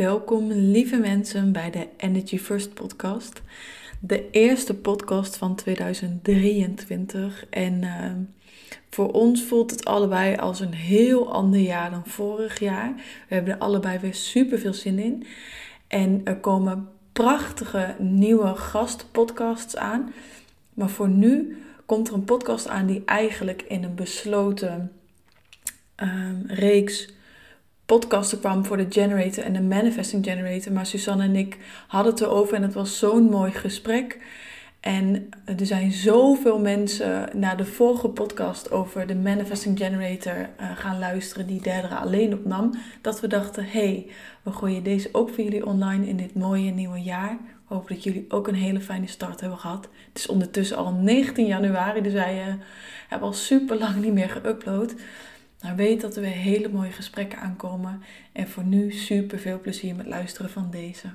Welkom lieve mensen bij de Energy First podcast. De eerste podcast van 2023. En uh, voor ons voelt het allebei als een heel ander jaar dan vorig jaar. We hebben er allebei weer super veel zin in. En er komen prachtige nieuwe gastpodcasts aan. Maar voor nu komt er een podcast aan die eigenlijk in een besloten um, reeks podcasten kwam voor de Generator en de Manifesting Generator. Maar Susanne en ik hadden het erover en het was zo'n mooi gesprek. En er zijn zoveel mensen naar de vorige podcast over de Manifesting Generator uh, gaan luisteren, die derde alleen opnam, dat we dachten: hé, hey, we gooien deze ook voor jullie online in dit mooie nieuwe jaar. Hoop dat jullie ook een hele fijne start hebben gehad. Het is ondertussen al 19 januari, dus wij uh, hebben al super lang niet meer geüpload. Maar weet dat er weer hele mooie gesprekken aankomen. En voor nu super veel plezier met luisteren van deze.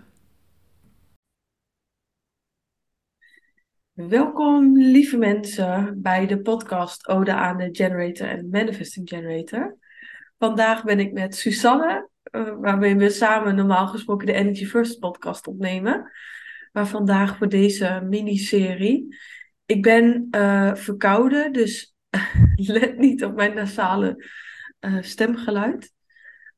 Welkom lieve mensen bij de podcast Ode aan de Generator en Manifesting Generator. Vandaag ben ik met Susanne, uh, waarmee we samen normaal gesproken de Energy First podcast opnemen. Maar vandaag voor deze miniserie. Ik ben uh, verkouden, dus let niet op mijn nasale uh, stemgeluid.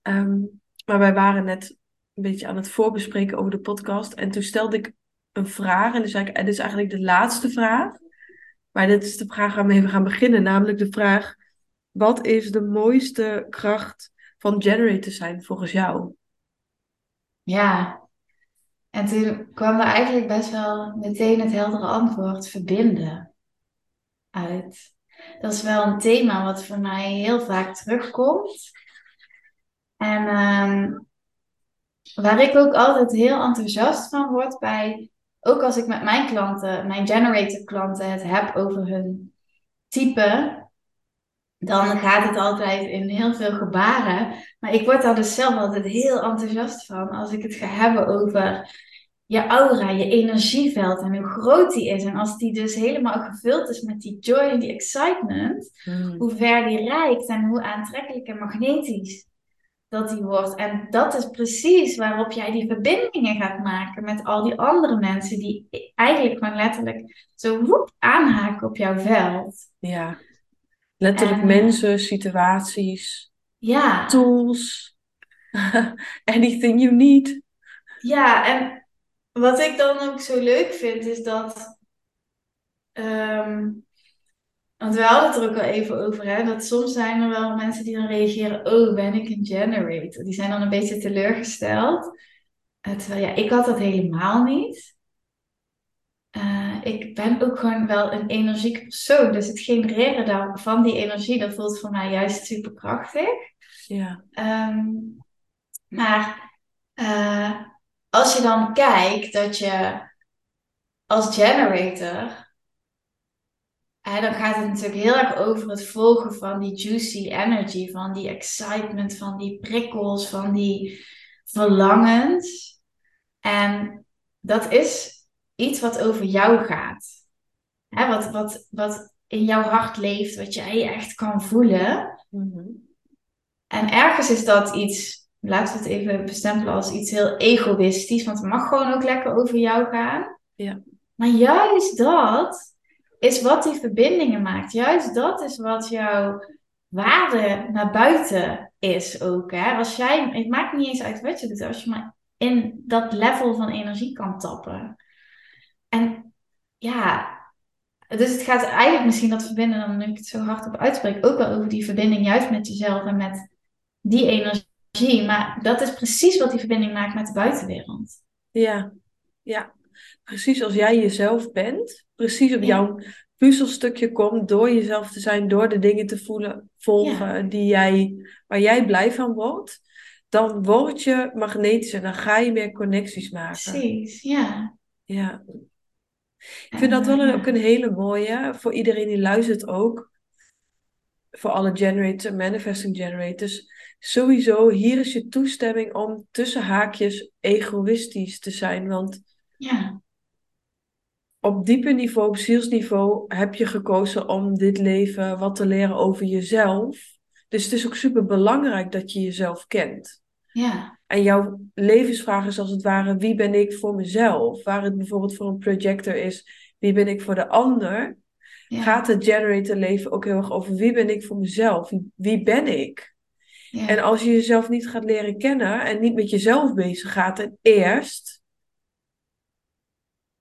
Um, maar wij waren net een beetje aan het voorbespreken over de podcast. En toen stelde ik een vraag. En toen zei ik, dit is eigenlijk de laatste vraag. Maar dit is de vraag waarmee we gaan beginnen. Namelijk de vraag, wat is de mooiste kracht van generator zijn volgens jou? Ja, en toen kwam er eigenlijk best wel meteen het heldere antwoord, verbinden, uit. Dat is wel een thema wat voor mij heel vaak terugkomt. En um, waar ik ook altijd heel enthousiast van word bij, ook als ik met mijn klanten, mijn generator klanten, het heb over hun type, dan gaat het altijd in heel veel gebaren. Maar ik word daar dus zelf altijd heel enthousiast van als ik het ga hebben over je aura, je energieveld en hoe groot die is. En als die dus helemaal gevuld is met die joy en die excitement, hmm. hoe ver die reikt en hoe aantrekkelijk en magnetisch dat die wordt. En dat is precies waarop jij die verbindingen gaat maken met al die andere mensen die eigenlijk gewoon letterlijk zo woep aanhaken op jouw veld. Ja, letterlijk mensen, situaties, ja. tools, anything you need. Ja, en wat ik dan ook zo leuk vind, is dat. Um, want we hadden het er ook al even over, hè, dat soms zijn er wel mensen die dan reageren: Oh, ben ik een generator? Die zijn dan een beetje teleurgesteld. Uh, terwijl ja, ik had dat helemaal niet. Uh, ik ben ook gewoon wel een energieke persoon. Dus het genereren van die energie, dat voelt voor mij juist super krachtig. Ja. Um, maar uh, als je dan kijkt dat je als generator, dan gaat het natuurlijk heel erg over het volgen van die juicy energy, van die excitement, van die prikkels, van die verlangens. En dat is iets wat over jou gaat. Hè, wat, wat, wat in jouw hart leeft, wat jij echt kan voelen. Mm En ergens is dat iets laten we het even bestempelen als iets heel egoïstisch, want het mag gewoon ook lekker over jou gaan. Ja. Maar juist dat is wat die verbindingen maakt. Juist dat is wat jouw waarde naar buiten is ook. Hè? Als jij, het maakt niet eens uit wat je doet, als je maar in dat level van energie kan tappen. En ja, dus het gaat eigenlijk misschien dat verbinden, dan nu ik het zo hard op uitspreek, ook wel over die verbinding juist met jezelf en met die energie maar dat is precies wat die verbinding maakt met de buitenwereld. Ja, ja. precies als jij jezelf bent, precies op Ja. jouw puzzelstukje komt door jezelf te zijn, door de dingen te voelen, volgen die jij, waar jij blij van wordt, dan word je magnetisch en dan ga je meer connecties maken. Precies, ja. Ja. Ik vind dat wel een, ook een hele mooie, voor iedereen die luistert ook, voor alle generators en manifesting generators. Sowieso, hier is je toestemming om tussen haakjes egoïstisch te zijn. Want Ja, op dieper niveau, op zielsniveau, heb je gekozen om dit leven wat te leren over jezelf. Dus het is ook super belangrijk dat je jezelf kent. ja, En jouw levensvraag is als het ware, wie ben ik voor mezelf? Waar het bijvoorbeeld voor een projector is, wie ben ik voor de ander? ja, Gaat het generator leven ook heel erg over wie ben ik voor mezelf? Wie, wie ben ik? Ja. En als je jezelf niet gaat leren kennen en niet met jezelf bezig gaat en eerst,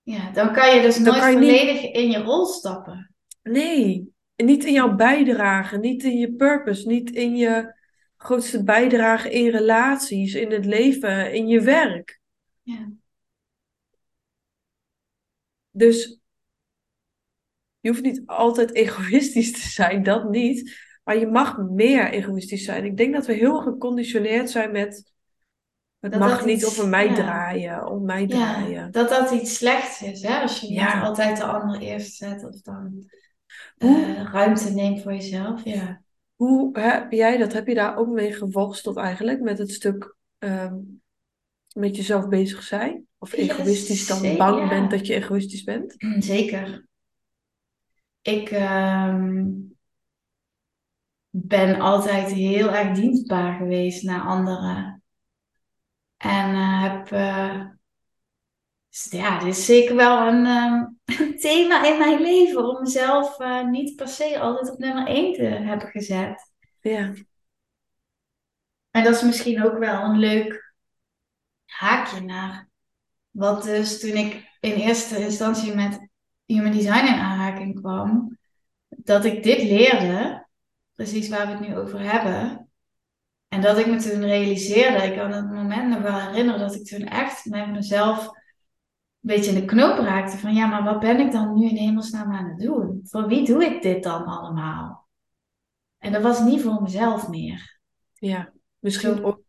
Ja, dan kan je dus nooit niet- volledig in je rol stappen. nee, niet in jouw bijdrage, niet in je purpose, niet in je grootste bijdrage in relaties, in het leven, in je werk. Ja, Dus je hoeft niet altijd egoïstisch te zijn, dat niet. Maar je mag meer egoïstisch zijn. Ik denk dat we heel geconditioneerd zijn met het Dat mag dat niet iets- over mij ja. draaien, om mij ja, draaien. dat dat iets slechts is, hè? Als je Ja. niet altijd de ander eerst zet of dan eh, ruimte neemt voor jezelf. Ja. Hoe heb jij dat? Heb je daar ook mee geworsteld eigenlijk? Met het stuk ehm, met jezelf bezig zijn? Of egoïstisch dan zeker, bang bent dat je egoïstisch bent? Zeker. Ik ehm, ben altijd heel erg dienstbaar geweest naar anderen. En eh, heb, eh, dus ja, dit is zeker wel een, ehm, een thema in mijn leven om mezelf eh, niet per se altijd op nummer 1 te hebben gezet. Ja, En dat is misschien ook wel een leuk haakje naar wat dus toen ik in eerste instantie met human design in aanraking kwam, dat ik dit leerde, precies waar we het nu over hebben. En dat ik me toen realiseerde, ik kan het moment nog wel herinneren, dat ik toen echt met mezelf een beetje in de knoop raakte van ja, maar wat ben ik dan nu in hemelsnaam aan het doen? Voor wie doe ik dit dan allemaal? En dat was niet voor mezelf meer. ja. Misschien Zo- ook.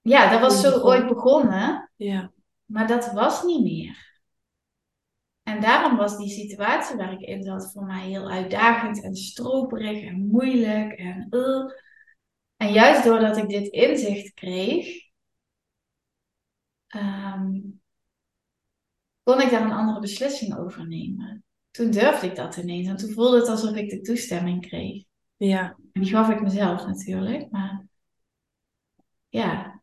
Ja, dat was zo ooit begonnen. Ja, Maar dat was niet meer. En daarom was die situatie waar ik in zat voor mij heel uitdagend en stroperig en moeilijk. En, uh. en juist doordat ik dit inzicht kreeg, ehm, kon ik daar een andere beslissing over nemen. Toen durfde ik dat ineens en toen voelde het alsof ik de toestemming kreeg. ja. En die gaf ik mezelf natuurlijk, maar ja,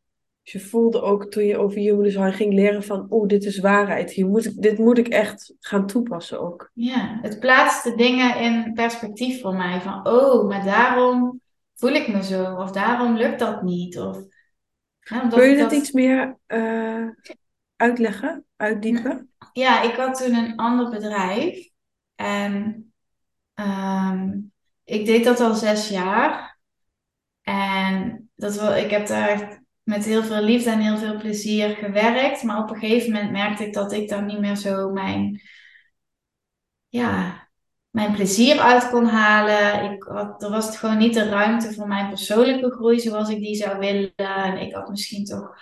Dus je voelde ook toen je over human design ging leren van, oeh, dit is waarheid. Hier moet ik, dit moet ik echt gaan toepassen ook. Ja, het plaatste dingen in perspectief voor mij. Van, oh, maar daarom voel ik me zo. Of daarom lukt dat niet. Of, ja, Kun je dat iets meer eh, uitleggen, uitdiepen? Ja, ik had toen een ander bedrijf. En ehm, ik deed dat al zes jaar. En dat wel, ik heb daar echt met heel veel liefde en heel veel plezier gewerkt. Maar op een gegeven moment merkte ik dat ik daar niet meer zo mijn, ja, mijn plezier uit kon halen. Ik had, er was gewoon niet de ruimte voor mijn persoonlijke groei zoals ik die zou willen. En ik had misschien toch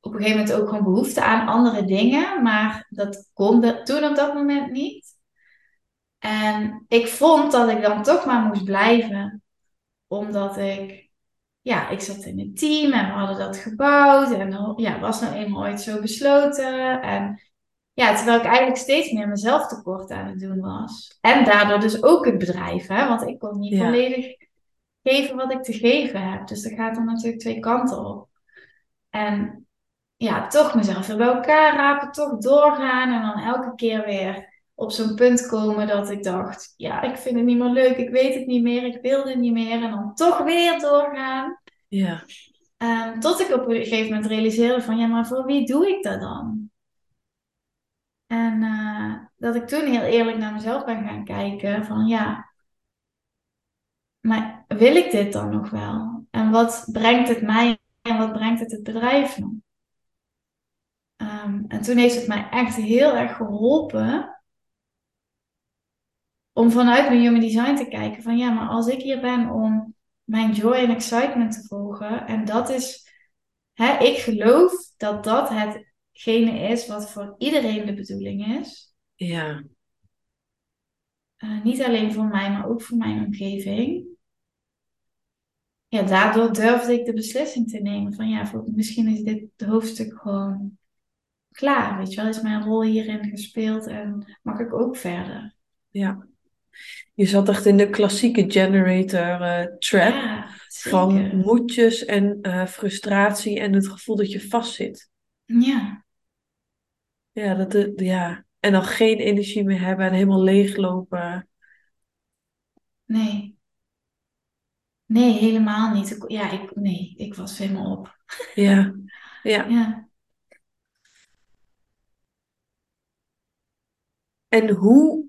op een gegeven moment ook gewoon behoefte aan andere dingen. Maar dat kon toen op dat moment niet. En ik vond dat ik dan toch maar moest blijven. Omdat ik, ja, ik zat in een team en we hadden dat gebouwd. En ja, was nou eenmaal ooit zo besloten. En ja, terwijl ik eigenlijk steeds meer mezelf tekort aan het doen was. En daardoor dus ook het bedrijf, hè. Want ik kon niet Ja. volledig geven wat ik te geven heb. Dus dat gaat dan natuurlijk twee kanten op. En ja, toch mezelf weer bij elkaar rapen, toch doorgaan. En dan elke keer weer op zo'n punt komen dat ik dacht, ja, ik vind het niet meer leuk, ik weet het niet meer, ik wil het niet meer. En dan toch weer doorgaan. Ja, Ehm, tot ik op een gegeven moment realiseerde van, ja, maar voor wie doe ik dat dan? En eh, dat ik toen heel eerlijk naar mezelf ben gaan kijken van, ja, maar wil ik dit dan nog wel? En wat brengt het mij en wat brengt het het bedrijf nog? Ehm, En toen heeft het mij echt heel erg geholpen om vanuit mijn human design te kijken van ja, maar als ik hier ben om mijn joy en excitement te volgen en dat is, hè, ik geloof dat dat hetgene is wat voor iedereen de bedoeling is. Ja. Uh, niet alleen voor mij, maar ook voor mijn omgeving. Ja, daardoor durfde ik de beslissing te nemen van ja, voor, misschien is dit hoofdstuk gewoon klaar. Weet je wel, is mijn rol hierin gespeeld en mag ik ook verder. Ja. Je zat echt in de klassieke generator uh, trap Ja, van moedjes en eh, frustratie en het gevoel dat je vastzit. Ja, Ja, dat, de- ja. En dan geen energie meer hebben en helemaal leeglopen. nee. Nee, helemaal niet. Ik- Ja, ik, nee, ik was helemaal op. Ja, ja. Ja, En hoe,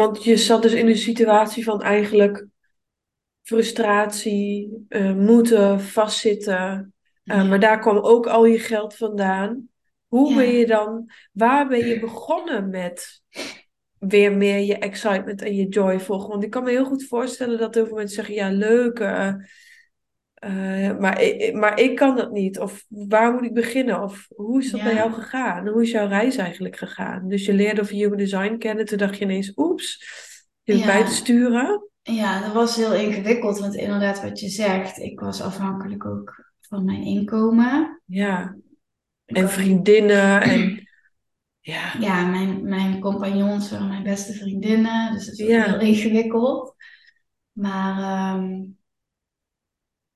want je zat dus in een situatie van eigenlijk frustratie, eh, moeten, vastzitten. Eh, ja, maar daar kwam ook al je geld vandaan. Hoe ben je dan, waar ben je begonnen met weer meer je excitement en je joy volgen? Want ik kan me heel goed voorstellen dat heel veel mensen zeggen, ja, leuk, eh, maar, ik, maar ik kan dat niet. Of waar moet ik beginnen? Of hoe is dat bij jou ja, gegaan? Hoe is jouw reis eigenlijk gegaan? Dus je leerde over human design kennen, toen dacht je ineens, oeps, je bent bij te ja. sturen. Ja, dat was heel ingewikkeld, want inderdaad wat je zegt, ik was afhankelijk ook van mijn inkomen. Ja, en vriendinnen en ja, ja, mijn, mijn compagnons waren mijn beste vriendinnen, dus dat is heel ja, ingewikkeld. Maar ehm,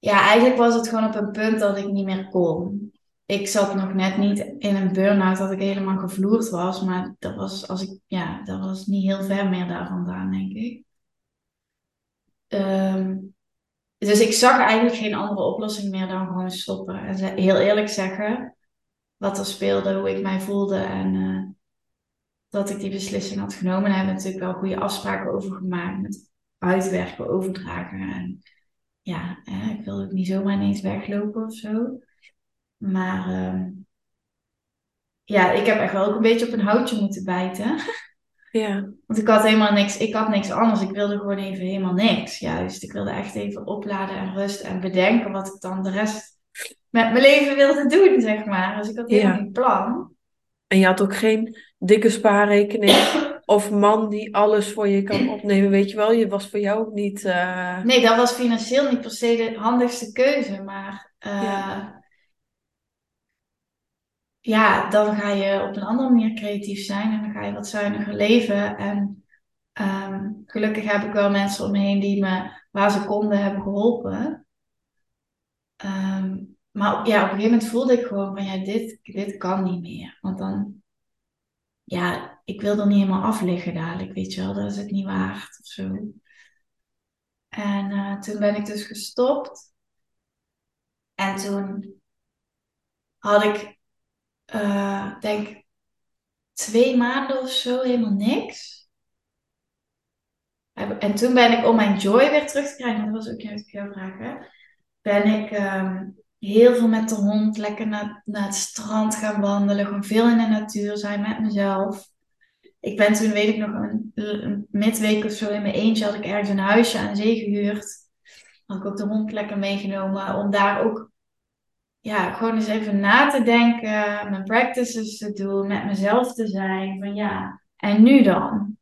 ja, eigenlijk was het gewoon op een punt dat ik niet meer kon. Ik zat nog net niet in een burn-out dat ik helemaal gevloerd was, maar dat was, als ik, ja, dat was niet heel ver meer daar vandaan, denk ik. Ehm, dus ik zag eigenlijk geen andere oplossing meer dan gewoon stoppen. En heel eerlijk zeggen wat er speelde, hoe ik mij voelde en eh, dat ik die beslissing had genomen. Daar hebben we natuurlijk wel goede afspraken over gemaakt met uitwerken, overdragen. En ja, hè, ik wilde ook niet zomaar ineens weglopen of zo. Maar ehm, ja, ik heb echt wel ook een beetje op een houtje moeten bijten. ja, Want ik had helemaal niks, ik had niks anders. Ik wilde gewoon even helemaal niks. Juist, ik wilde echt even opladen en rust en bedenken wat ik dan de rest met mijn leven wilde doen, zeg maar. Dus ik had helemaal ja. geen plan. En je had ook geen dikke spaarrekening of man die alles voor je kan opnemen, weet je wel? Je was voor jou ook niet, eh, Nee, dat was financieel niet per se de handigste keuze. Maar ja, eh, ja, dan ga je op een andere manier creatief zijn en dan ga je wat zuiniger leven. En ehm, gelukkig heb ik wel mensen om me heen die me waar ze konden hebben geholpen. Ehm, maar ja, op een gegeven moment voelde ik gewoon van ja, dit, dit kan niet meer. Want dan, ja, ik wil er niet helemaal af liggen dadelijk, weet je wel. Dat is het niet waard of zo. En eh, toen ben ik dus gestopt. En toen had ik, eh, denk twee maanden of zo helemaal niks. En toen ben ik om mijn joy weer terug te krijgen, dat was ook jouw jouw vraag? Ben ik ehm, heel veel met de hond lekker naar, naar het strand gaan wandelen. Gewoon veel in de natuur zijn met mezelf. Ik ben toen, weet ik nog, een, een midweek of zo in mijn eentje had ik ergens een huisje aan zee gehuurd. Had ik ook de hond lekker meegenomen om daar ook ja, gewoon eens even na te denken, mijn practices te doen, met mezelf te zijn. Van ja, en nu dan?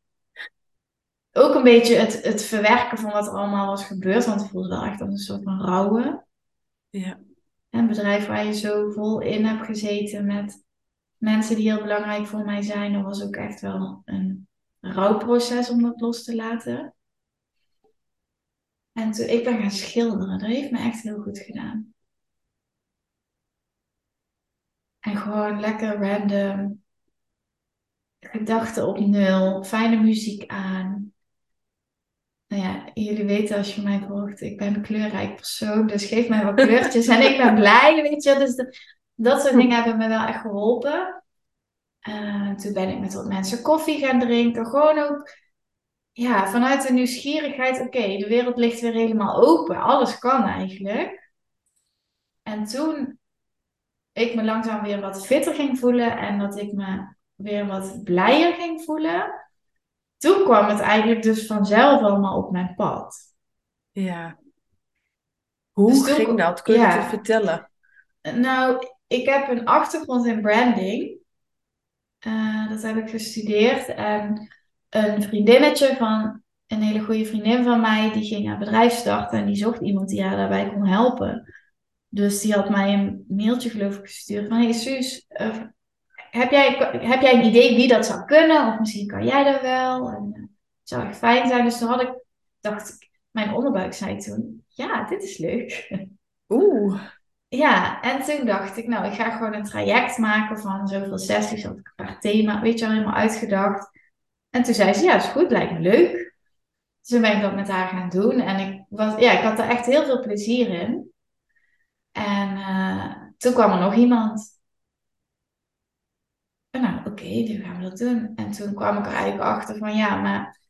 Ook een beetje het, het verwerken van wat er allemaal was gebeurd, want het voelde wel echt als een soort van rouwen. ja, Een bedrijf waar je zo vol in hebt gezeten met mensen die heel belangrijk voor mij zijn. Dat was ook echt wel een rouwproces om dat los te laten. En toen ik ben gaan schilderen, dat heeft me echt heel goed gedaan. En gewoon lekker random, gedachten op nul, fijne muziek aan. Nou ja, jullie weten als je mij volgt, ik ben een kleurrijk persoon, dus geef mij wat kleurtjes en ik ben blij, weet je. Dus dat soort dingen hebben me wel echt geholpen. Eh, toen ben ik met wat mensen koffie gaan drinken, gewoon ook, ja, vanuit de nieuwsgierigheid, oké, de wereld ligt weer helemaal open, alles kan eigenlijk. En toen ik me langzaam weer wat fitter ging voelen en dat ik me weer wat blijer ging voelen, toen kwam het eigenlijk dus vanzelf allemaal op mijn pad. Ja. Hoe Dus toen- ging dat? Kun je ja. het vertellen? Nou, ik heb een achtergrond in branding. Eh, dat heb ik gestudeerd. En een vriendinnetje van een hele goede vriendin van mij, die ging een bedrijf starten en die zocht iemand die haar daarbij kon helpen. Dus die had mij een mailtje geloof ik gestuurd van, hey Suus, eh, heb jij, heb jij een idee wie dat zou kunnen? Of misschien kan jij dat wel. En, eh, het zou echt fijn zijn. Dus toen had ik, dacht ik, mijn onderbuik zei toen, ja, dit is leuk. Oeh. Ja, en toen dacht ik, nou, ik ga gewoon een traject maken van zoveel sessies, had ik een paar thema, weet je wel, helemaal uitgedacht. En toen zei ze, ja, is goed, lijkt me leuk. Dus toen ben ik dat met haar gaan doen en ik, was, ja, ik had er echt heel veel plezier in. En eh, toen kwam er nog iemand. Nou, oké, nu gaan we dat doen. En toen kwam ik er eigenlijk achter van, ja, maar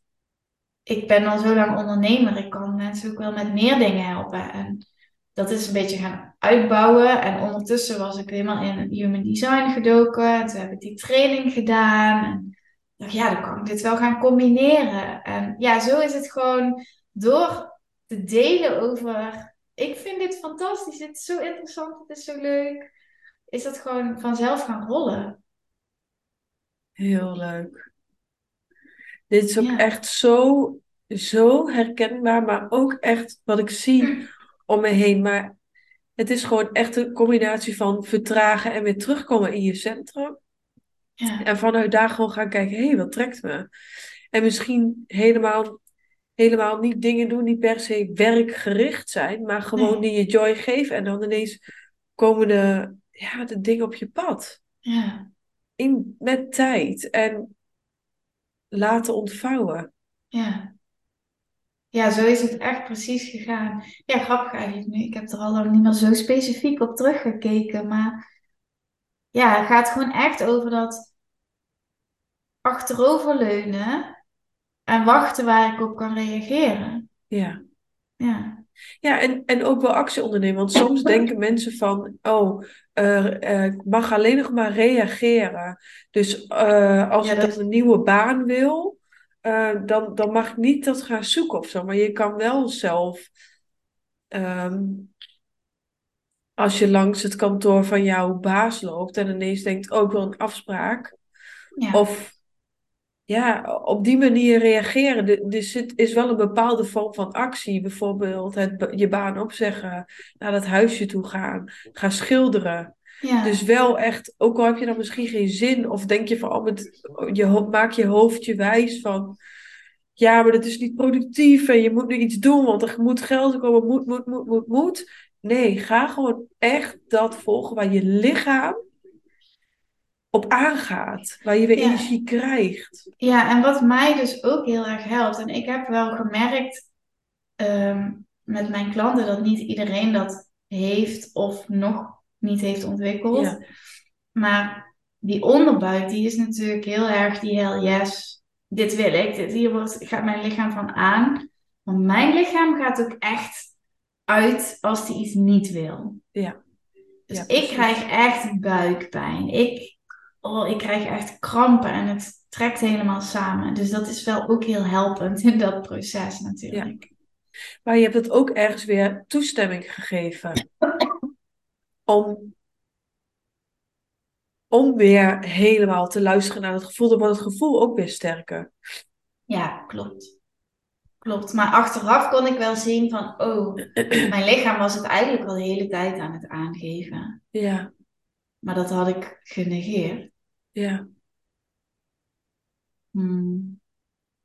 ik ben al zo lang ondernemer, ik kan mensen ook wel met meer dingen helpen. En dat is een beetje gaan uitbouwen. En ondertussen was ik helemaal in human design gedoken. En toen heb ik die training gedaan. En dacht, ja, dan kan ik dit wel gaan combineren. En ja, zo is het gewoon door te delen over. Ik vind dit fantastisch, dit is zo interessant, dit is zo leuk. Is dat gewoon vanzelf gaan rollen. Heel leuk. Dit is ook Ja. echt zo, zo herkenbaar, maar ook echt wat ik zie om me heen. Maar het is gewoon echt een combinatie van vertragen en weer terugkomen in je centrum. Ja, En vanuit daar gewoon gaan kijken, hé, hey, wat trekt me? En misschien helemaal, helemaal niet dingen doen die per se werkgericht zijn, maar gewoon Nee. die je joy geven. En dan ineens komen de, ja, de dingen op je pad. ja, In, met tijd en laten ontvouwen. ja. Ja, zo is het echt precies gegaan. Ja, grappig eigenlijk nu. Ik heb er al lang niet meer zo specifiek op teruggekeken. Maar ja, het gaat gewoon echt over dat achteroverleunen en wachten waar ik op kan reageren. Ja. Ja, Ja, en, en ook wel actie ondernemen. Want soms denken mensen van, oh, eh, eh, ik mag alleen nog maar reageren. Dus eh, als Ja, ik dat- dan een nieuwe baan wil, dan, dan mag ik niet dat gaan zoeken of zo. Maar je kan wel zelf, ehm, als je langs het kantoor van jouw baas loopt en ineens denkt, oh, ik wil een afspraak. ja, Of ja, op die manier reageren. De- Dus het is wel een bepaalde vorm van actie. Bijvoorbeeld het, je baan opzeggen, naar dat huisje toe gaan, gaan schilderen. ja, Dus wel echt, ook al heb je dan misschien geen zin, of denk je van, oh, met, je, maak je hoofd je wijs van, ja, maar dat is niet productief en je moet nu iets doen, want er moet geld komen, moet, moet, moet, moet, moet. Nee, ga gewoon echt dat volgen waar je lichaam op aangaat, waar je weer Ja. energie krijgt. ja. En wat mij dus ook heel erg helpt, en ik heb wel gemerkt ehm, met mijn klanten dat niet iedereen dat heeft of nog niet heeft ontwikkeld. Ja. Maar die onderbuik, die is natuurlijk heel erg die hell yes. Dit wil ik. Dit, hier wordt, gaat mijn lichaam van aan. Maar mijn lichaam gaat ook echt uit als die iets niet wil. Ja. Dus Ja, ik krijg echt buikpijn. Ik, oh, ik krijg echt krampen en het trekt helemaal samen. Dus dat is wel ook heel helpend in dat proces natuurlijk. Maar je hebt het ook ergens weer toestemming gegeven om, om weer helemaal te luisteren naar het gevoel. Dan wordt het gevoel ook weer sterker. Ja, klopt. Klopt. Maar achteraf kon ik wel zien van, oh, mijn lichaam was het eigenlijk al de hele tijd aan het aangeven. Ja, Maar dat had ik genegeerd. Ja. Hmm.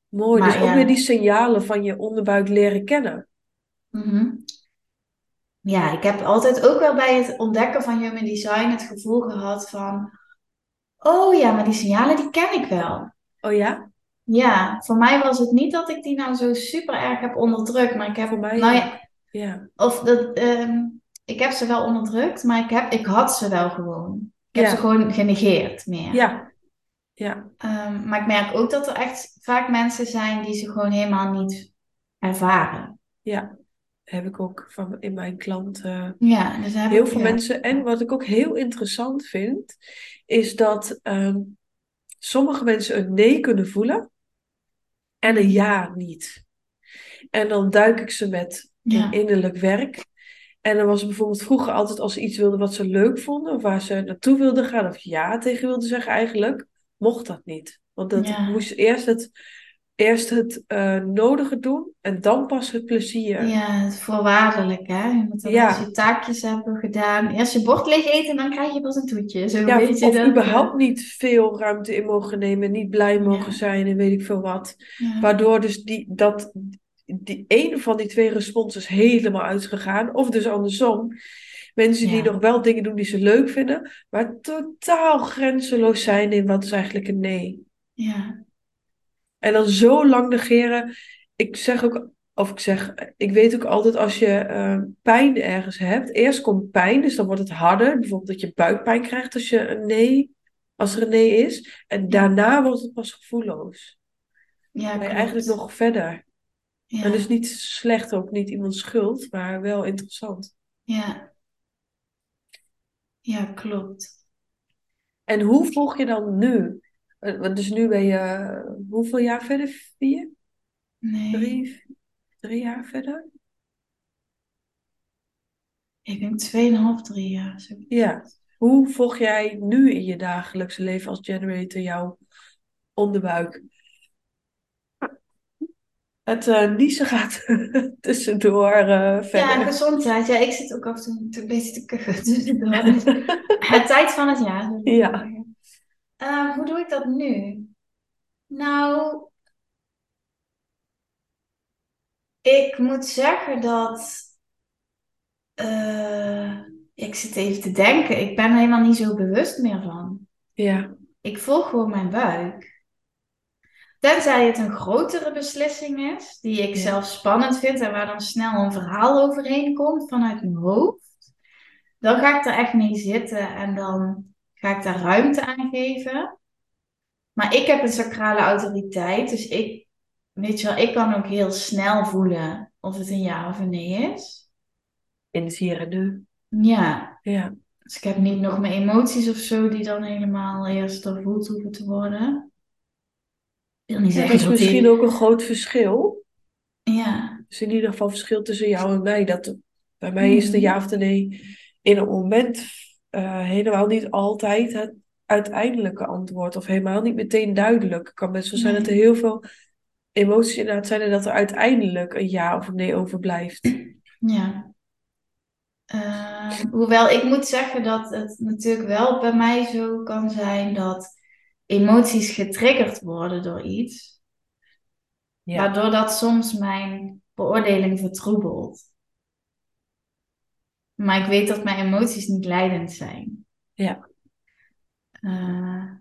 Mooi. Maar dus ook weer die signalen van je onderbuik leren kennen. Mhm. Ja, ik heb altijd ook wel bij het ontdekken van human design het gevoel gehad van, oh ja, maar die signalen die ken ik wel. Oh ja? Ja, voor mij was het niet dat ik die nou zo super erg heb onderdrukt, maar ik heb, Voor mij nou Ja. of dat, ehm, ik heb ze wel onderdrukt, maar ik heb, ik had ze wel gewoon. Ik heb Ja. ze gewoon genegeerd meer. Ja. Ja. Ehm, maar ik merk ook dat er echt vaak mensen zijn die ze gewoon helemaal niet ervaren. Ja. heb ik ook van in mijn klanten Ja, dus heel ik, veel ja. mensen. En wat ik ook heel interessant vind, is dat ehm, sommige mensen een nee kunnen voelen en een ja niet. En dan duik ik ze met Ja, innerlijk werk. En dan was het bijvoorbeeld vroeger altijd als ze iets wilden wat ze leuk vonden, of waar ze naartoe wilden gaan, of ja tegen wilden zeggen eigenlijk, mocht dat niet. Want dat ja, moest eerst het, eerst het eh, nodige doen en dan pas het plezier. ja, het voorwaardelijk, hè. Je moet dan Ja. eerst je taakjes hebben gedaan. Eerst je bord leeg eten, dan krijg je pas een toetje. Zo Ja, weet je of dat. überhaupt eh, niet veel ruimte in mogen nemen, niet blij mogen Ja. zijn en weet ik veel wat. Waardoor dus die, dat, die ene van die twee responses helemaal uit is gegaan. Of dus andersom. Mensen die nog wel dingen doen die ze leuk vinden, maar totaal grenzeloos zijn in wat is eigenlijk een nee. ja, En dan zo lang negeren. Ik zeg ook, of ik zeg, ik weet ook altijd als je eh, pijn ergens hebt. Eerst komt pijn, dus dan wordt het harder. Bijvoorbeeld dat je buikpijn krijgt als je een nee, als er een nee is. En daarna wordt het pas gevoelloos. ja, Dan ben je eigenlijk nog verder. Ja, En dus niet slecht, ook niet iemands schuld, maar wel interessant. ja, ja, klopt. En hoe volg je dan nu? Eh, Want dus nu ben je eh, hoeveel jaar verder? Vier? Nee, Drie? Drie jaar verder? ik denk 2,5, 3 jaar. Zo. Ja. Hoe volg jij nu in je dagelijkse leven als generator jouw onderbuik? Het niezen gaat tussendoor Ja, verder. gezondheid. Ja, ik zit ook af en toe een beetje te kuchen tussendoor. Dus het tijd van het jaar. Ja. zeggen. Eh, hoe doe ik dat nu? Nou, ik moet zeggen dat. eh, ik zit even te denken. Ik ben er helemaal niet zo bewust meer van. Ja, Ik volg gewoon mijn buik. Tenzij het een grotere beslissing is, die ik Ja. zelf spannend vind en waar dan snel een verhaal overheen komt vanuit mijn hoofd, dan ga ik er echt mee zitten en dan ga ik daar ruimte aan geven. Maar ik heb een sacrale autoriteit, dus ik, weet je wel, ik kan ook heel snel voelen of het een ja of een nee is. in het hier en nu. Ja, Ja, dus ik heb niet nog mijn emoties of zo die dan helemaal eerst doorvoeld hoeven te worden. Wil niet dat is die- misschien ook een groot verschil. Ja, Dus in ieder geval verschil tussen jou en mij. Dat, bij mij is de Mhm. ja of de nee in een moment eh, helemaal niet altijd het uiteindelijke antwoord. Of helemaal niet meteen duidelijk. Het kan best wel zijn dat er heel veel emoties inderdaad zijn en dat er uiteindelijk een ja of een nee overblijft. ja. Ehm, hoewel ik moet zeggen dat het natuurlijk wel bij mij zo kan zijn dat emoties getriggerd worden door iets, Ja, waardoor dat soms mijn beoordeling vertroebelt. Maar ik weet dat mijn emoties niet leidend zijn. ja, Eh,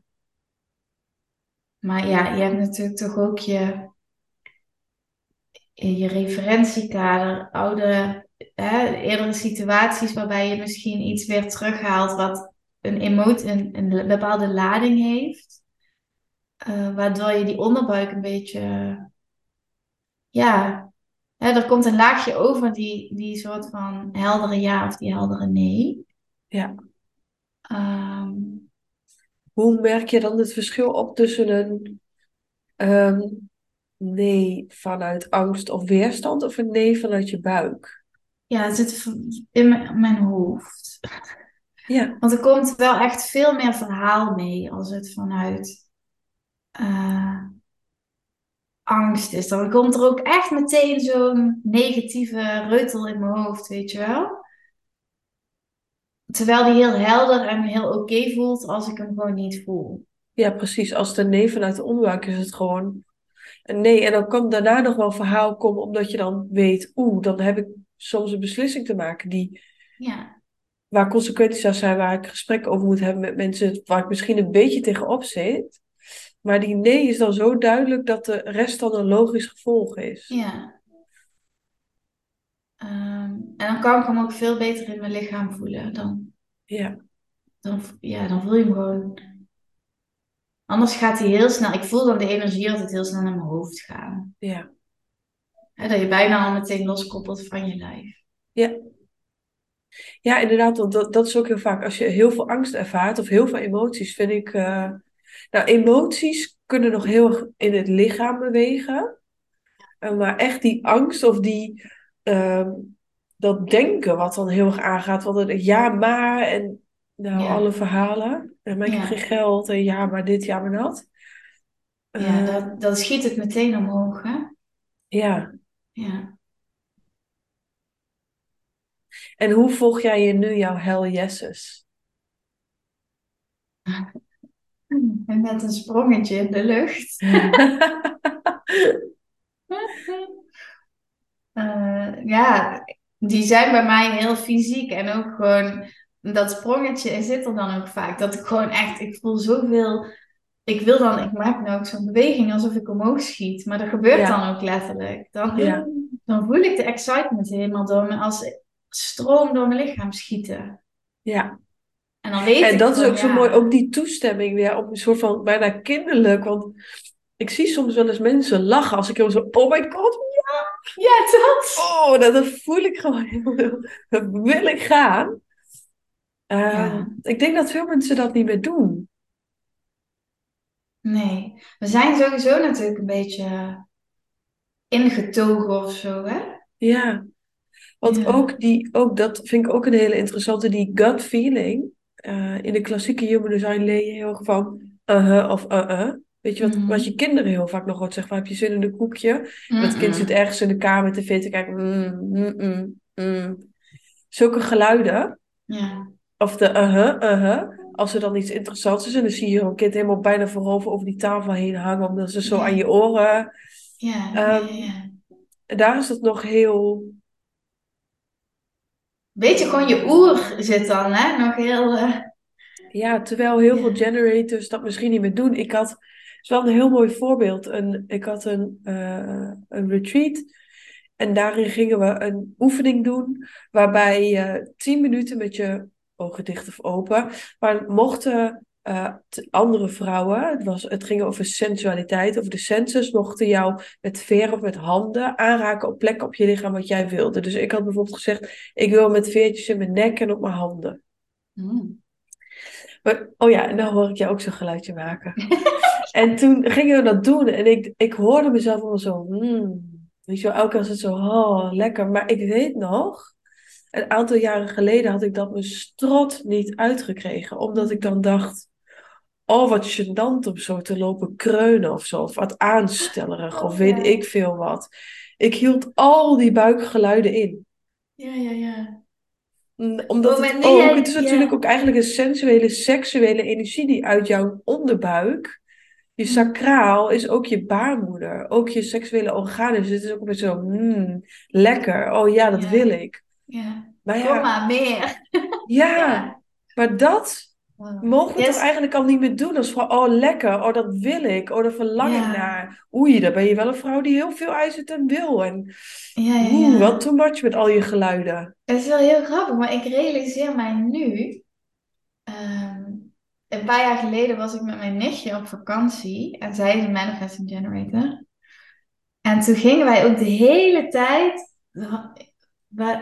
maar ja, je hebt natuurlijk toch ook je, je referentiekader, oude, hè, eerdere situaties waarbij je misschien iets weer terughaalt wat een, emotie, een, een bepaalde lading heeft. Eh, waardoor je die onderbuik een beetje, ja, hè, er komt een laagje over die, die soort van heldere ja of die heldere nee. ja. Ehm, Hoe merk je dan het verschil op tussen een ehm, nee vanuit angst of weerstand of een nee vanuit je buik? ja, het zit in mijn, mijn hoofd. Ja, Want er komt wel echt veel meer verhaal mee als het vanuit eh, angst is. Dan komt er ook echt meteen zo'n negatieve reutel in mijn hoofd, weet je wel? Terwijl die heel helder en heel oké voelt als ik hem gewoon niet voel. ja, precies. Als een nee vanuit de onderbuik is, is het gewoon een nee. En dan kan daarna nog wel een verhaal komen, omdat je dan weet, oeh, dan heb ik soms een beslissing te maken die, Ja, waar consequenties aan zijn, waar ik gesprek over moet hebben met mensen waar ik misschien een beetje tegenop zit. Maar die nee is dan zo duidelijk dat de rest dan een logisch gevolg is. ja. Ehm, en dan kan ik hem ook veel beter in mijn lichaam voelen. Dan, Ja, dan, ja, dan voel je hem gewoon. Anders gaat hij heel snel. Ik voel dan de energie altijd heel snel naar mijn hoofd gaan. ja, dat je bijna al meteen loskoppelt van je lijf. Ja. Ja, inderdaad, want dat, dat is ook heel vaak. Als je heel veel angst ervaart of heel veel emoties, vind ik. eh, nou, emoties kunnen nog heel erg in het lichaam bewegen. Eh, maar echt die angst of die, ehm, dat denken wat dan heel erg aangaat. Want dan, ja, maar en nou, Ja. alle verhalen. En heb Ja. geen geld en ja, maar dit, ja, maar dat. Ja, Eh, dat, dan schiet het meteen omhoog, hè? ja. Ja. En hoe volg jij je nu jouw hell yeses? En met een sprongetje in de lucht. Eh, ja, die zijn bij mij heel fysiek en ook gewoon dat sprongetje zit er dan ook vaak. Dat ik gewoon echt, ik voel zoveel. Ik wil dan, ik maak nou ook zo'n beweging alsof ik omhoog schiet, maar dat gebeurt Ja. dan ook letterlijk. Dan, Ja. dan voel ik de excitement helemaal door me als stroom door mijn lichaam schieten. Ja. En dan weet En ik dat is ook zo ja, mooi, ook die toestemming weer op een soort van bijna kinderlijk. Want ik zie soms wel eens mensen lachen als ik heel zo, oh my god, Ja, dat. oh, dat, dat voel ik gewoon heel, dat wil ik gaan. Ehm, Ja. Ik denk dat veel mensen dat niet meer doen. Nee, we zijn sowieso natuurlijk een beetje ingetogen of zo, hè? Ja, want Ja. ook, die, ook dat vind ik ook een hele interessante, die gut feeling. Eh, in de klassieke human design leer je heel erg van uh of uh-uh. Weet je wat, Mhm. wat je kinderen heel vaak nog hoort zeggen, van, heb je zin in een koekje? En dat kind zit ergens in de kamer tv te kijken. Mm, mm, mm, mm. Zulke geluiden. Ja, Of de uh-huh, uh-huh. Als er dan iets interessants is. En dan zie je een kind helemaal bijna voorover over die tafel heen hangen. Omdat ze zo Ja. aan je oren... ja, ja, Ehm, ja. Daar is dat nog heel... Weet je, gewoon je oer zit dan, hè? Nog heel... eh, Ja, terwijl heel Ja. veel generators dat misschien niet meer doen. Ik had... Het is wel een heel mooi voorbeeld. Een, ik had een, eh, een retreat. En daarin gingen we een oefening doen. Waarbij je tien minuten met je ogen dicht of open. Maar mochten eh, andere vrouwen, het, was, het ging over sensualiteit, over de senses, mochten jou met veren of met handen aanraken op plekken op je lichaam wat jij wilde. Dus ik had bijvoorbeeld gezegd, ik wil met veertjes in mijn nek en op mijn handen. mm. Maar, oh ja, en dan hoor ik jou ook zo'n geluidje maken. en toen gingen we dat doen en ik, ik hoorde mezelf allemaal zo, hmm, weet je wel, elke keer was het zo, oh, lekker. Maar ik weet nog, een aantal jaren geleden had ik dat mijn strot niet uitgekregen, omdat ik dan dacht, oh, wat gênant om zo te lopen kreunen of zo, of wat aanstellerig, of Oh, weet ja. ik veel wat. Ik hield al die buikgeluiden in. Ja, ja, ja. Omdat het ook, jij- het is ja. natuurlijk ook eigenlijk een sensuele, seksuele energie die uit jouw onderbuik, je Mm. sacraal, is ook je baarmoeder, ook je seksuele organen. Dus het is ook een beetje zo, mm, lekker, oh ja, dat Ja. wil ik. Ja. Maar Kom ja, maar, meer. ja, Ja. maar dat Wow. mogen we Yes. toch eigenlijk al niet meer doen. Als van, oh lekker, oh dat wil ik, oh daar verlang Ja. ik naar. Oei, dan ben je wel een vrouw die heel veel eist en wil. En Ja, ja, oeh, wat too much met al je geluiden. Het is wel heel grappig, maar ik realiseer mij nu. ehm, een paar jaar geleden was ik met mijn nichtje op vakantie en zij is een manifesting generator. En toen gingen wij ook de hele tijd.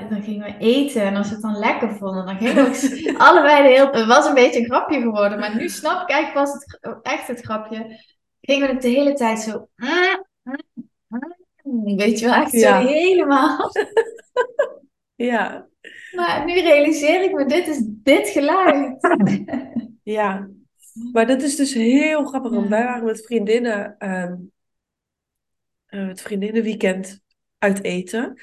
Dan gingen we eten en als we het dan lekker vonden, dan gingen we allebei de hele Het was een beetje een grapje geworden, maar nu snap ik eigenlijk pas het, gra- echt het grapje. Gingen we het de hele tijd zo. Weet je wel, echt Ja. zo helemaal. Ja, Maar nu realiseer ik me, dit is dit geluid. ja. Maar dat is dus heel grappig, want wij waren met vriendinnen, ehm eh, het vriendinnenweekend uit eten.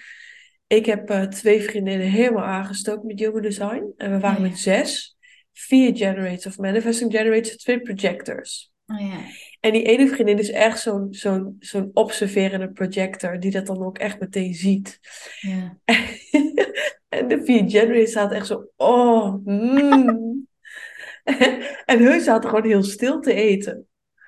Ik heb eh, twee vriendinnen helemaal aangestoken met Human Design. En we waren Ja. met zes. Vier generators of manifesting generators, twee projectors. Oh ja. En die ene vriendin is echt zo'n zo'n zo'n observerende projector, die dat dan ook echt meteen ziet. Ja. En de vier generators staat echt zo, oh, mm. En hun zaten gewoon heel stil te eten.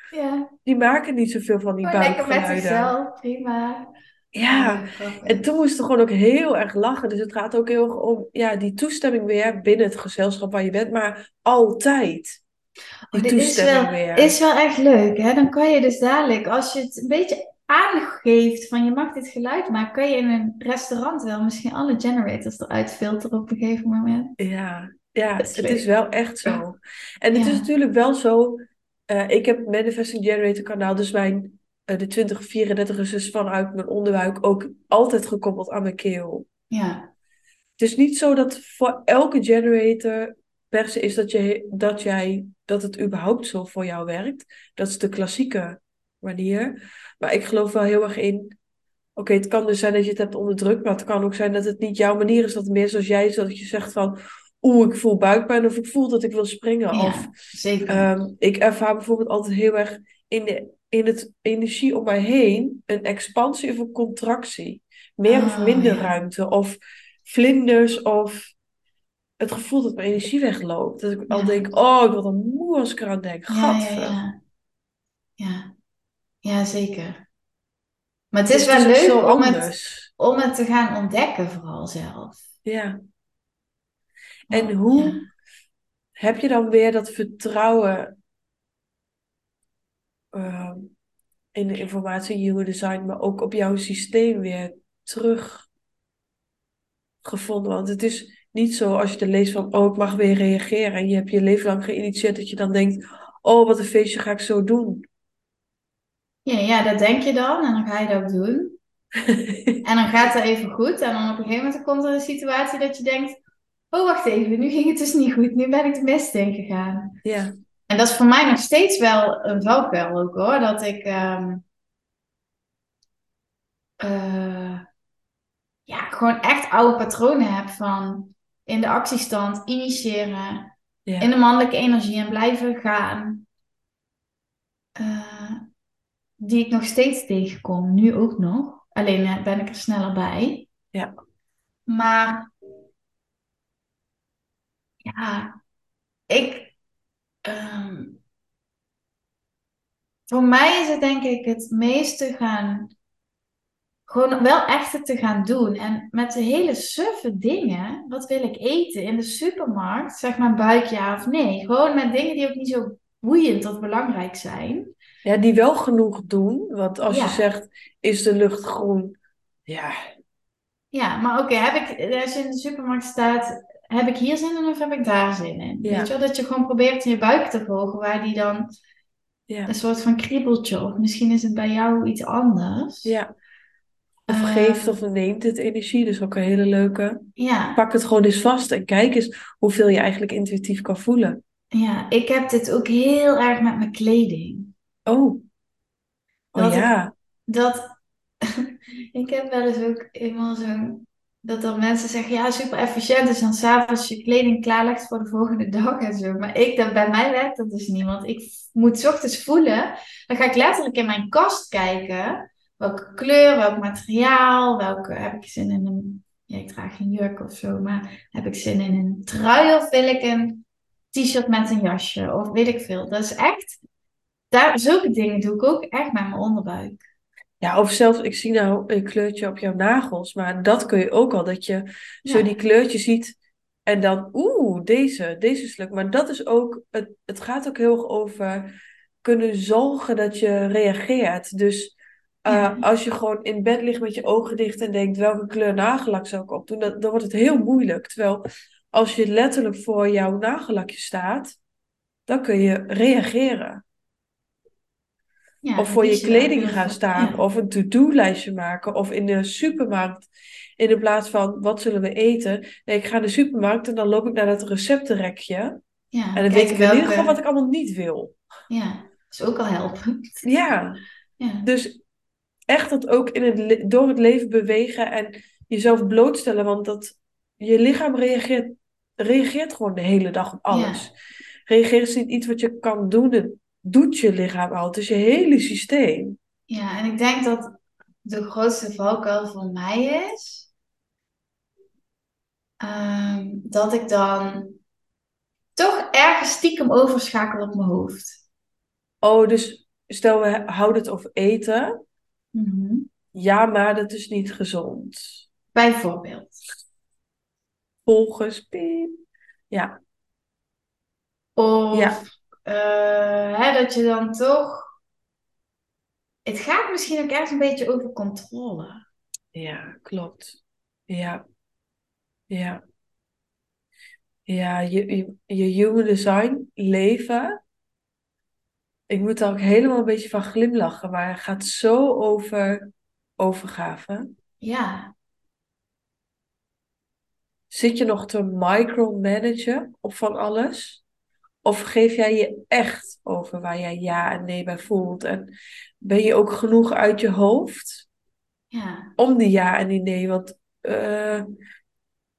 Ja. Die maken niet zoveel van die Gewoon lekker met buikgeluiden. zichzelf, prima. Ja, grappig. en toen moesten we gewoon ook heel erg lachen. Dus het gaat ook heel erg om ja, die toestemming weer binnen het gezelschap waar je bent, maar altijd. Die Oh, dit is toestemming wel, weer. is wel echt leuk, hè? Dan kan je dus dadelijk, als je het een beetje aangeeft van je mag dit geluid maken, kun je in een restaurant wel misschien alle generators eruit filteren op een gegeven moment. Ja, ja is het is wel echt zo. En het is natuurlijk wel zo. eh, ik heb Manifesting Generator kanaal, dus mijn de 2034 is dus vanuit mijn onderbuik ook altijd gekoppeld aan mijn keel. Ja, Het is niet zo dat voor elke generator per se is dat, je, dat, jij, dat het überhaupt zo voor jou werkt. Dat is de klassieke manier. Maar ik geloof wel heel erg in. Oké, het kan dus zijn dat je het hebt onderdrukt, maar het kan ook zijn dat het niet jouw manier is. Dat het meer zoals jij is, dat je zegt van. Oeh, ik voel buikpijn of ik voel dat ik wil springen. Of zeker. Ehm, ik ervaar bijvoorbeeld altijd heel erg in, de, in het energie om mij heen een expansie of een contractie. Meer of Oh, minder ja. ruimte. Of vlinders of het gevoel dat mijn energie wegloopt. Dat ik al denk, oh, ik word dan moe als ik eraan denk. Gadver. ja. Ja, ja, zeker. Maar het Dus is wel het is leuk om het, om het te gaan ontdekken, vooral zelf. Ja. En Oh, hoe heb je dan weer dat vertrouwen ehm, in de informatie Human Design, maar ook op jouw systeem weer teruggevonden? Want het is niet zo als je er leest van, oh, ik mag weer reageren. En je hebt je leven lang geïnitieerd dat je dan denkt, oh, wat een feestje ga ik zo doen. Ja, ja, dat denk je dan en dan ga je dat ook doen. En dan gaat het even goed en dan op een gegeven moment komt er een situatie dat je denkt, oh, wacht even, nu ging het dus niet goed, nu ben ik de mist ingegaan. Ja, En dat is voor mij nog steeds wel een valkuil ook hoor, dat ik ehm, eh, ja, gewoon echt oude patronen heb van in de actiestand initiëren, ja, in de mannelijke energie en blijven gaan. Eh, die ik nog steeds tegenkom, nu ook nog. Alleen eh, ben ik er sneller bij. ja, Maar ja, ik. Ehm, voor mij is het denk ik het meeste gaan. Gewoon wel echt het te gaan doen. En met de hele suffe dingen. Wat wil ik eten in de supermarkt? Zeg maar buik ja of nee. Gewoon met dingen die ook niet zo boeiend of belangrijk zijn. ja, die wel genoeg doen. Want als je zegt, is de lucht groen? Ja, Ja, maar oké, heb ik, als je in de supermarkt staat, heb ik hier zin in of heb ik daar zin in? Ja. Weet je wel, dat je gewoon probeert in je buik te volgen, waar die dan ja, een soort van kriebeltje, of misschien is het bij jou iets anders. ja. Of Eh, geeft of neemt het energie. Dus ook een hele leuke. Ja, Pak het gewoon eens vast en kijk eens hoeveel je eigenlijk intuïtief kan voelen. ja, ik heb dit ook heel erg met mijn kleding. Oh, oh Dat ik- ja. Dat, ik heb wel eens ook eenmaal zo'n, dat dan mensen zeggen, ja, super efficiënt, dus dan s'avonds je kleding klaarlegt voor de volgende dag en zo. Maar ik, dat, bij mij werkt dat dus niet, want ik moet ochtends voelen, dan ga ik letterlijk in mijn kast kijken, welke kleur, welk materiaal, welke, heb ik zin in een, ja, ik draag geen jurk of zo, maar heb ik zin in een trui of wil ik een t-shirt met een jasje, of weet ik veel. Dat is echt, daar, zulke dingen doe ik ook echt met mijn onderbuik. Ja, of zelfs, ik zie nou een kleurtje op jouw nagels, maar dat kun je ook al, dat je zo Ja. die kleurtjes ziet en dan, oeh, deze, deze is leuk. Maar dat is ook, het, het gaat ook heel erg over kunnen zorgen dat je reageert. Dus eh, Ja. als je gewoon in bed ligt met je ogen dicht en denkt, welke kleur nagellak zou ik opdoen, dan, dan wordt het heel moeilijk. Terwijl als je letterlijk voor jouw nagellakje staat, dan kun je reageren. Ja, Of voor je kies kleding gaan staan, ja. of een to-do-lijstje maken, of in de supermarkt. In de plaats van wat zullen we eten? Nee, ik ga naar de supermarkt en dan loop ik naar dat receptenrekje. Ja, En dan weet ik in ieder welke- geval wat ik allemaal niet wil. Ja, dat is ook al helpend. Ja, Ja, dus echt dat ook in het, door het leven bewegen en jezelf blootstellen, want dat je lichaam reageert, reageert gewoon de hele dag op alles. Reageren is niet iets wat je kan doen, doet je lichaam al. Het is je hele systeem. ja, en ik denk dat de grootste valkuil voor mij is ehm, dat ik dan toch ergens stiekem overschakel op mijn hoofd. Oh, dus stel we houden het over eten. Mhm. Ja, maar dat is niet gezond. Bijvoorbeeld. Volgens Piep. Ja, Of Ja. Eh, hè, dat je dan toch het gaat misschien ook ergens een beetje over controle. Ja, klopt. Ja, ja. Ja, je, je, je human design leven. Ik moet er ook helemaal een beetje van glimlachen, maar het gaat zo over overgave. Ja, Zit je nog te micromanagen op van alles? Of geef jij je echt over waar jij ja en nee bij voelt? En ben je ook genoeg uit je hoofd ja, om die ja en die nee? Want eh,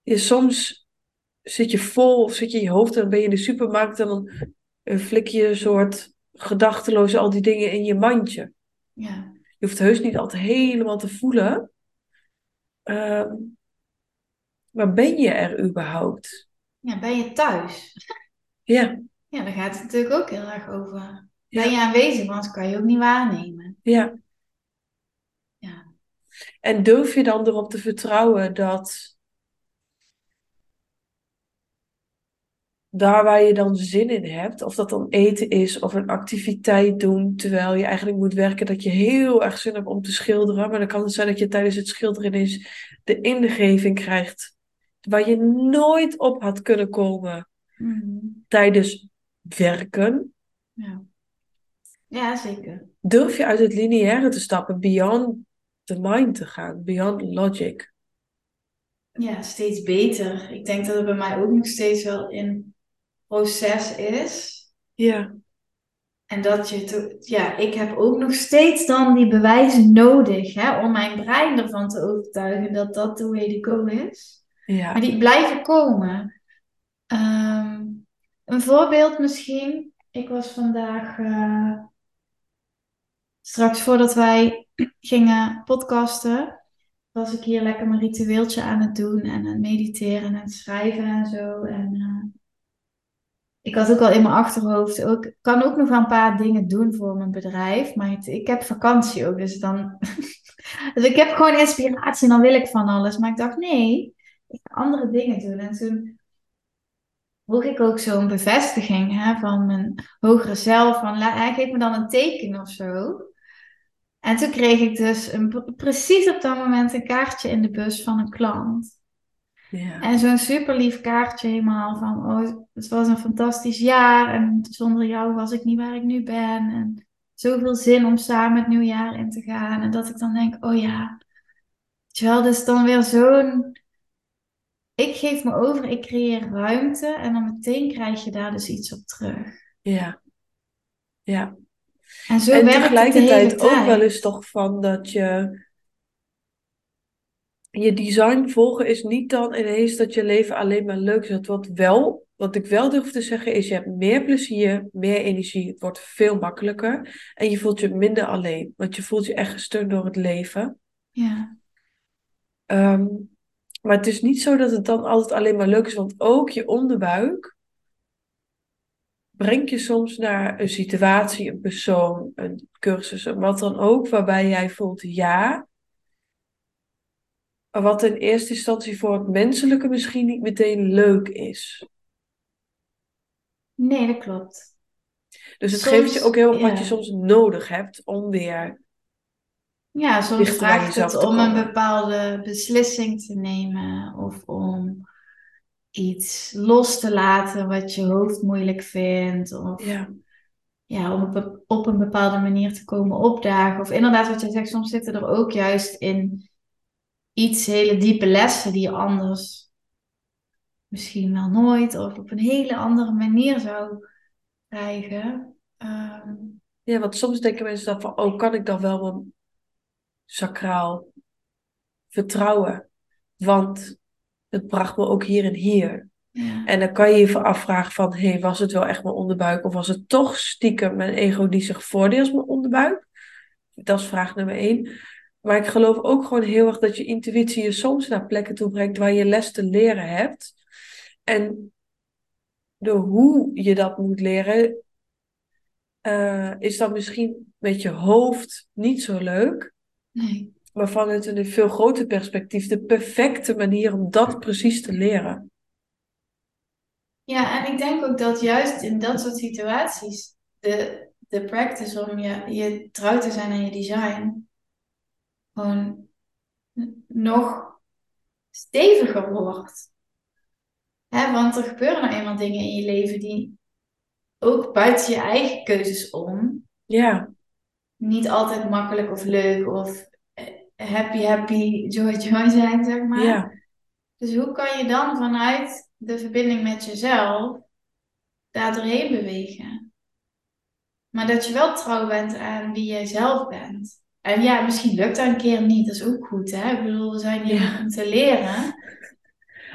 je, soms zit je vol of zit je in je hoofd en dan ben je in de supermarkt en dan flik je een soort gedachteloos al die dingen in je mandje. ja, Je hoeft heus niet altijd helemaal te voelen. Ehm, maar ben je er überhaupt? ja. Ben je thuis? Ja, Ja, daar gaat het natuurlijk ook heel erg over. Ben je aanwezig, want kan je ook niet waarnemen. ja. Ja, En durf je dan erop te vertrouwen dat daar waar je dan zin in hebt, of dat dan eten is of een activiteit doen terwijl je eigenlijk moet werken, dat je heel erg zin hebt om te schilderen, maar dan kan het zijn dat je tijdens het schilderen ineens de ingeving krijgt waar je nooit op had kunnen komen Mhm. tijdens werken. ja. Ja, zeker. Durf je uit het lineaire te stappen, beyond the mind te gaan, beyond logic. Ja, steeds beter. Ik denk dat het bij mij ook nog steeds wel in proces is. Ja, En dat je, to- ja, ik heb ook nog steeds dan die bewijzen nodig, hè, om mijn brein ervan te overtuigen dat dat the way to go is. Maar ja, die blijven komen. Ehm, een voorbeeld misschien. Ik was vandaag, eh, straks voordat wij gingen podcasten, was ik hier lekker mijn ritueeltje aan het doen en aan het mediteren en het schrijven en zo. En eh, ik had ook al in mijn achterhoofd, ik kan ook nog een paar dingen doen voor mijn bedrijf, maar ik heb vakantie ook, dus dan, dus ik heb gewoon inspiratie en dan wil ik van alles. Maar ik dacht, nee, ik ga andere dingen doen. En toen vroeg ik ook zo'n bevestiging hè, van mijn hogere zelf, van hij geeft me dan een teken of zo. En toen kreeg ik dus een, precies op dat moment een kaartje in de bus van een klant. ja, En zo'n super lief kaartje helemaal van, oh, het was een fantastisch jaar en zonder jou was ik niet waar ik nu ben. En zoveel zin om samen het nieuwjaar in te gaan. En dat ik dan denk, oh ja, wel, dus dan weer zo'n, ik geef me over, ik creëer ruimte en dan meteen krijg je daar dus iets op terug. ja, ja. En zo En werkt het de hele tegelijkertijd ook wel eens toch van dat je je design volgen is niet dan ineens dat je leven alleen maar leuk is. Het wordt wel, wat ik wel durf te zeggen, is je hebt meer plezier, meer energie. Het wordt veel makkelijker en je voelt je minder alleen, want je voelt je echt gesteund door het leven. Ja, Ehm, maar het is niet zo dat het dan altijd alleen maar leuk is, want ook je onderbuik brengt je soms naar een situatie, een persoon, een cursus, en wat dan ook, waarbij jij voelt ja. Wat in eerste instantie voor het menselijke misschien niet meteen leuk is. nee, dat klopt. Dus het geeft je ook heel wat je soms nodig hebt om weer Ja, soms vraagt het om een bepaalde beslissing te nemen of om iets los te laten wat je hoofd moeilijk vindt of Ja, ja, om op, een- op een bepaalde manier te komen opdagen. Of inderdaad wat je zegt, soms zitten er ook juist in iets hele diepe lessen die je anders misschien wel nooit of op een hele andere manier zou krijgen. Ehm, ja, want soms denken mensen dan van, oh, kan ik dan wel sacraal vertrouwen? Want het bracht me ook hier en hier. ja, En dan kan je je afvragen van, hé, hey, was het wel echt mijn onderbuik? Of was het toch stiekem mijn ego die zich voordeelt als mijn onderbuik? Dat is vraag nummer één. Maar ik geloof ook gewoon heel erg dat je intuïtie je soms naar plekken toe brengt waar je les te leren hebt. En de hoe je dat moet leren, eh, is dan misschien met je hoofd niet zo leuk. Nee. Maar vanuit een veel groter perspectief de perfecte manier om dat precies te leren. Ja, en ik denk ook dat juist in dat soort situaties de, de practice om je, je trouw te zijn aan je design gewoon nog steviger wordt. Hè, want er gebeuren nou eenmaal dingen in je leven die ook buiten je eigen keuzes om Ja, niet altijd makkelijk of leuk of eh, happy, happy, joy, joy zijn, zeg maar. ja, Dus hoe kan je dan vanuit de verbinding met jezelf daar doorheen bewegen? Maar dat je wel trouw bent aan wie jij zelf bent. En ja, misschien lukt dat een keer niet, dat is ook goed, hè? Ik bedoel, we zijn hier Ja. om te leren.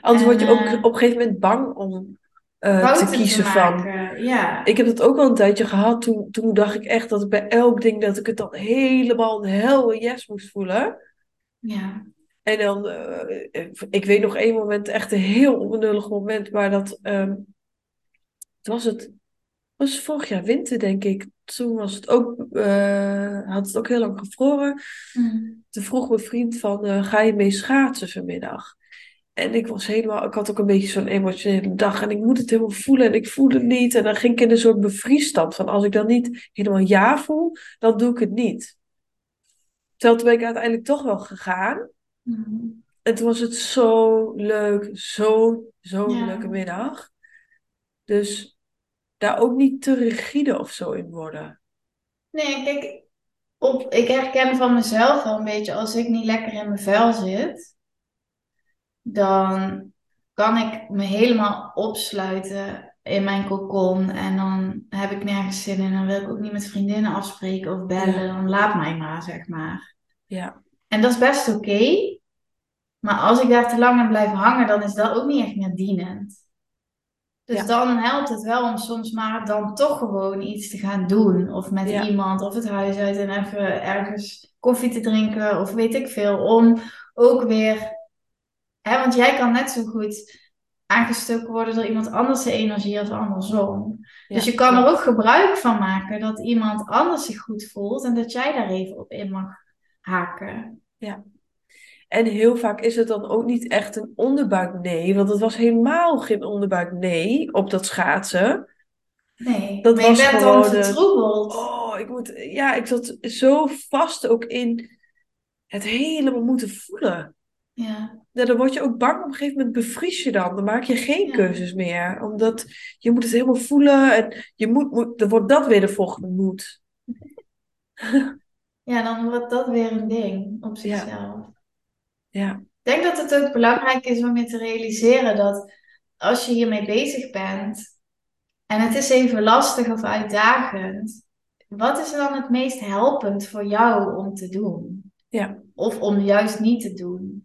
Anders En, word je ook eh, op een gegeven moment bang om eh, te kiezen van. Ja. Ik heb dat ook wel een tijdje gehad. Toen, toen dacht ik echt dat ik bij elk ding dat ik het dan helemaal een hel een yes moest voelen. Ja. En dan, eh, ik weet nog één moment, echt een heel onbenullig moment, maar dat, ehm, het was het, was vorig jaar winter denk ik. Toen was het ook, eh, had het ook heel lang gevroren. Mm. Toen vroeg mijn vriend van, ga je mee schaatsen vanmiddag? En ik was helemaal, ik had ook een beetje zo'n emotionele dag en ik moet het helemaal voelen en ik voel het niet. En dan ging ik in een soort bevriesstand van als ik dan niet helemaal ja voel, dan doe ik het niet. Terwijl toen ben ik uiteindelijk toch wel gegaan. Mm. En toen was het zo leuk, zo, zo'n Ja. leuke middag. Dus daar ook niet te rigide of zo in worden. Nee, kijk, op, ik herken van mezelf wel een beetje, als ik niet lekker in mijn vel zit, dan kan ik me helemaal opsluiten in mijn kokon en dan heb ik nergens zin in. Dan wil ik ook niet met vriendinnen afspreken of bellen, Ja. dan laat mij maar, zeg maar. Ja, En dat is best oké, maar als ik daar te lang aan blijf hangen, dan is dat ook niet echt meer dienend. Dus Ja. dan helpt het wel om soms maar dan toch gewoon iets te gaan doen. Of met Ja. iemand, of het huis uit en even ergens koffie te drinken, of weet ik veel. Om ook weer, hè, want jij kan net zo goed aangestoken worden door iemand anders de energie als andersom. Dus ja, je kan er ook gebruik van maken dat iemand anders zich goed voelt en dat jij daar even op in mag haken. En heel vaak is het dan ook niet echt een onderbuik nee, want het was helemaal geen onderbuik nee op dat schaatsen. Nee, Dat maar je was bent gewoon dan vertroebeld. Oh, ik moet, ja, ik zat zo vast ook in het helemaal moeten voelen. Ja. Ja, dan word je ook bang, op een gegeven moment bevries je dan. Dan maak je geen Ja. keuzes meer, omdat je moet het helemaal voelen en je moet, moet, dan wordt dat weer de volgende moed. Ja, dan wordt dat weer een ding op zichzelf. Ja, Ik denk dat het ook belangrijk is om je te realiseren dat als je hiermee bezig bent en het is even lastig of uitdagend, wat is dan het meest helpend voor jou om te doen? ja, Of om juist niet te doen?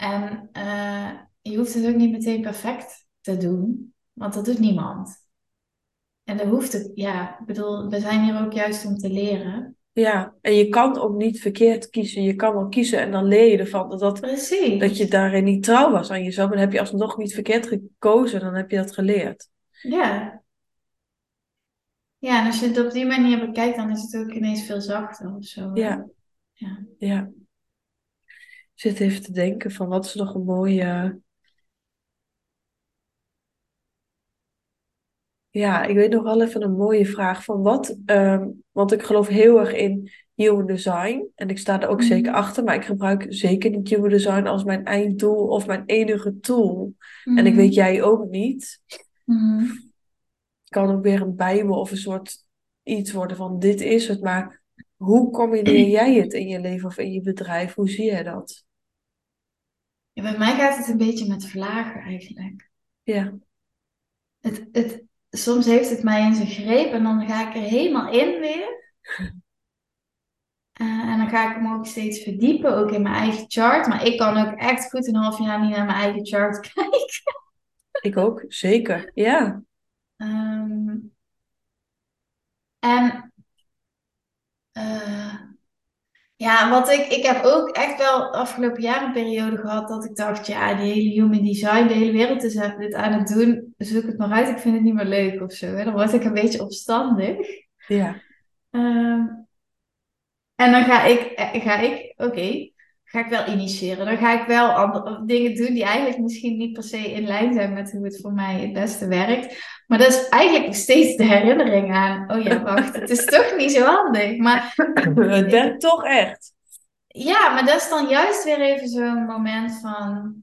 En eh, je hoeft het ook niet meteen perfect te doen, want dat doet niemand. En dat hoeft het, ja, ik bedoel, we zijn hier ook juist om te leren. ja. En je kan ook niet verkeerd kiezen. Je kan wel kiezen en dan leer je ervan dat, dat, Precies. dat je daarin niet trouw was aan jezelf. En dan heb je alsnog niet verkeerd gekozen, dan heb je dat geleerd. Ja. Ja, en als je het op die manier bekijkt, dan is het ook ineens veel zachter of zo. Ja. Ja. Ja. Zit even te denken van wat is nog een mooie. Ja, ik weet nog wel even een mooie vraag van wat. ehm, want ik geloof heel erg in human design. En ik sta er ook Mhm. zeker achter. Maar ik gebruik zeker niet human design als mijn einddoel of mijn enige tool. En ik weet jij ook niet. Mhm. Het kan ook weer een bijbel of een soort iets worden van dit is het. Maar hoe combineer jij het in je leven of in je bedrijf? Hoe zie jij dat? Ja, bij mij gaat het een beetje met vlagen eigenlijk. Ja, Het, het, soms heeft het mij in zijn greep en dan ga ik er helemaal in weer. Eh, en dan ga ik me ook steeds verdiepen, ook in mijn eigen chart. Maar ik kan ook echt goed een half jaar niet naar mijn eigen chart kijken. ik ook, zeker. Ja, Ehm, en eh, ja, wat ik, ik heb ook echt wel afgelopen jaar een periode gehad dat ik dacht, ja, die hele human design, de hele wereld is dit aan het doen, zoek het maar uit, ik vind het niet meer leuk of zo. Hè? Dan word ik een beetje opstandig. ja, Ehm, en dan ga ik, eh, ga ik, oké, ga ik wel initiëren. Dan ga ik wel andere dingen doen die eigenlijk misschien niet per se in lijn zijn met hoe het voor mij het beste werkt. Maar dat is eigenlijk nog steeds de herinnering aan, oh ja, wacht, het is toch niet zo handig. Maar werkt toch echt. ja, maar dat is dan juist weer even zo'n moment van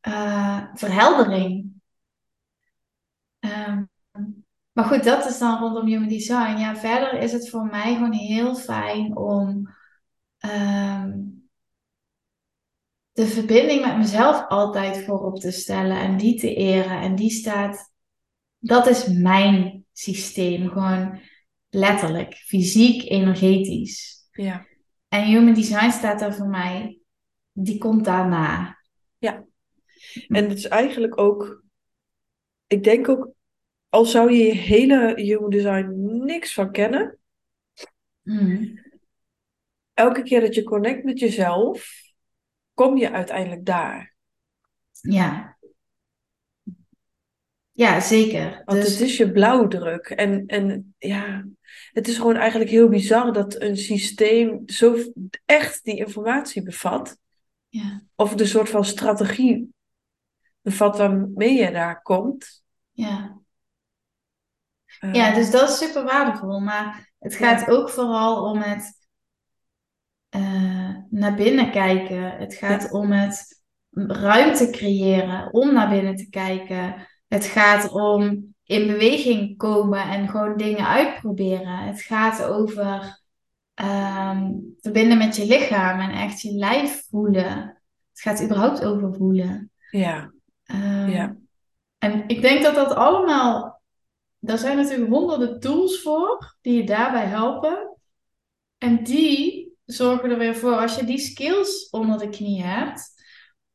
eh, verheldering. Ehm, maar goed, dat is dan rondom human design. Ja, verder is het voor mij gewoon heel fijn om ehm, de verbinding met mezelf altijd voorop te stellen en die te eren. En die staat, dat is mijn systeem, gewoon letterlijk, fysiek, energetisch. Ja. En human design staat daar voor mij, die komt daarna. En het is eigenlijk ook, ik denk ook, al zou je je hele human design niks van kennen, Mm. Elke keer dat je connect met jezelf, kom je uiteindelijk daar. Ja. Ja, zeker. Want Dus het is je blauwdruk. En, en ja, het is gewoon eigenlijk heel bizar dat een systeem zo echt die informatie bevat. ja, Of de soort van strategie bevat waarmee je daar komt. ja. Eh, Ja, dus dat is super waardevol. Maar het gaat ook vooral om het eh, naar binnen kijken. Het gaat Ja. om het ruimte creëren om naar binnen te kijken. Het gaat om in beweging komen en gewoon dingen uitproberen. Het gaat over ehm, verbinden met je lichaam en echt je lijf voelen. Het gaat überhaupt over voelen. ja, Ehm, Ja. En ik denk dat dat allemaal, daar zijn natuurlijk honderden tools voor die je daarbij helpen. En die zorgen er weer voor, als je die skills onder de knie hebt,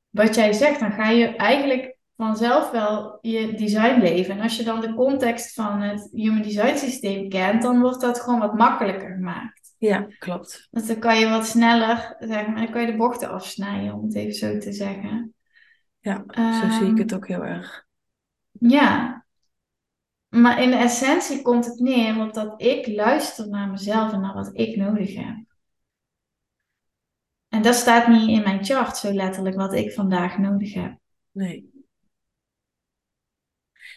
wat jij zegt, dan ga je eigenlijk vanzelf wel je design leven. En als je dan de context van het human design systeem kent, dan wordt dat gewoon wat makkelijker gemaakt. ja, klopt. Dus dan kan je wat sneller, zeg maar, dan kan je de bochten afsnijden, om het even zo te zeggen. Ja, zo zie ik Ehm, het ook heel erg. Ja, maar in de essentie komt het neer op dat ik luister naar mezelf en naar wat ik nodig heb. En dat staat niet in mijn chart zo letterlijk wat ik vandaag nodig heb. Nee.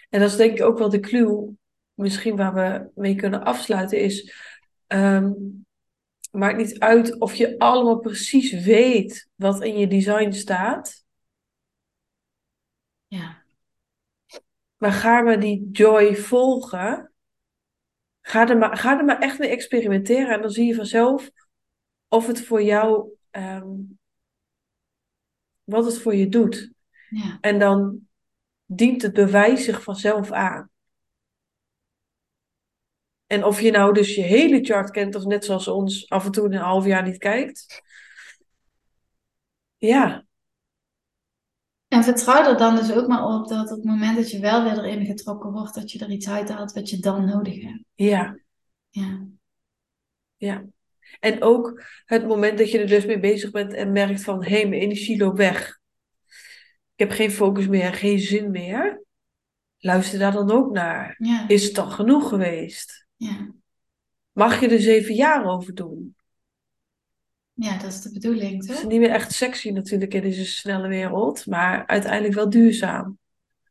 En dat is denk ik ook wel de clue, misschien waar we mee kunnen afsluiten, is ehm, maakt niet uit of je allemaal precies weet wat in je design staat, Ja, maar ga maar die joy volgen. Ga er maar, ga er maar echt mee experimenteren en dan zie je vanzelf of het voor jou, ehm, wat het voor je doet. ja, En dan dient het bewijs zich vanzelf aan. En of je nou dus je hele chart kent, of net zoals ons af en toe een half jaar niet kijkt. Ja, En vertrouw er dan dus ook maar op dat op het moment dat je wel weer erin getrokken wordt, dat je er iets uithaalt wat je dan nodig hebt. ja, Ja, ja. En ook het moment dat je er dus mee bezig bent en merkt van, hé, mijn energie loopt weg. Ik heb geen focus meer, geen zin meer. Luister daar dan ook naar. ja, Is het dan genoeg geweest? ja. Mag je er zeven jaar over doen? Ja, dat is de bedoeling, Het is toch? niet meer echt sexy natuurlijk in deze snelle wereld, maar uiteindelijk wel duurzaam.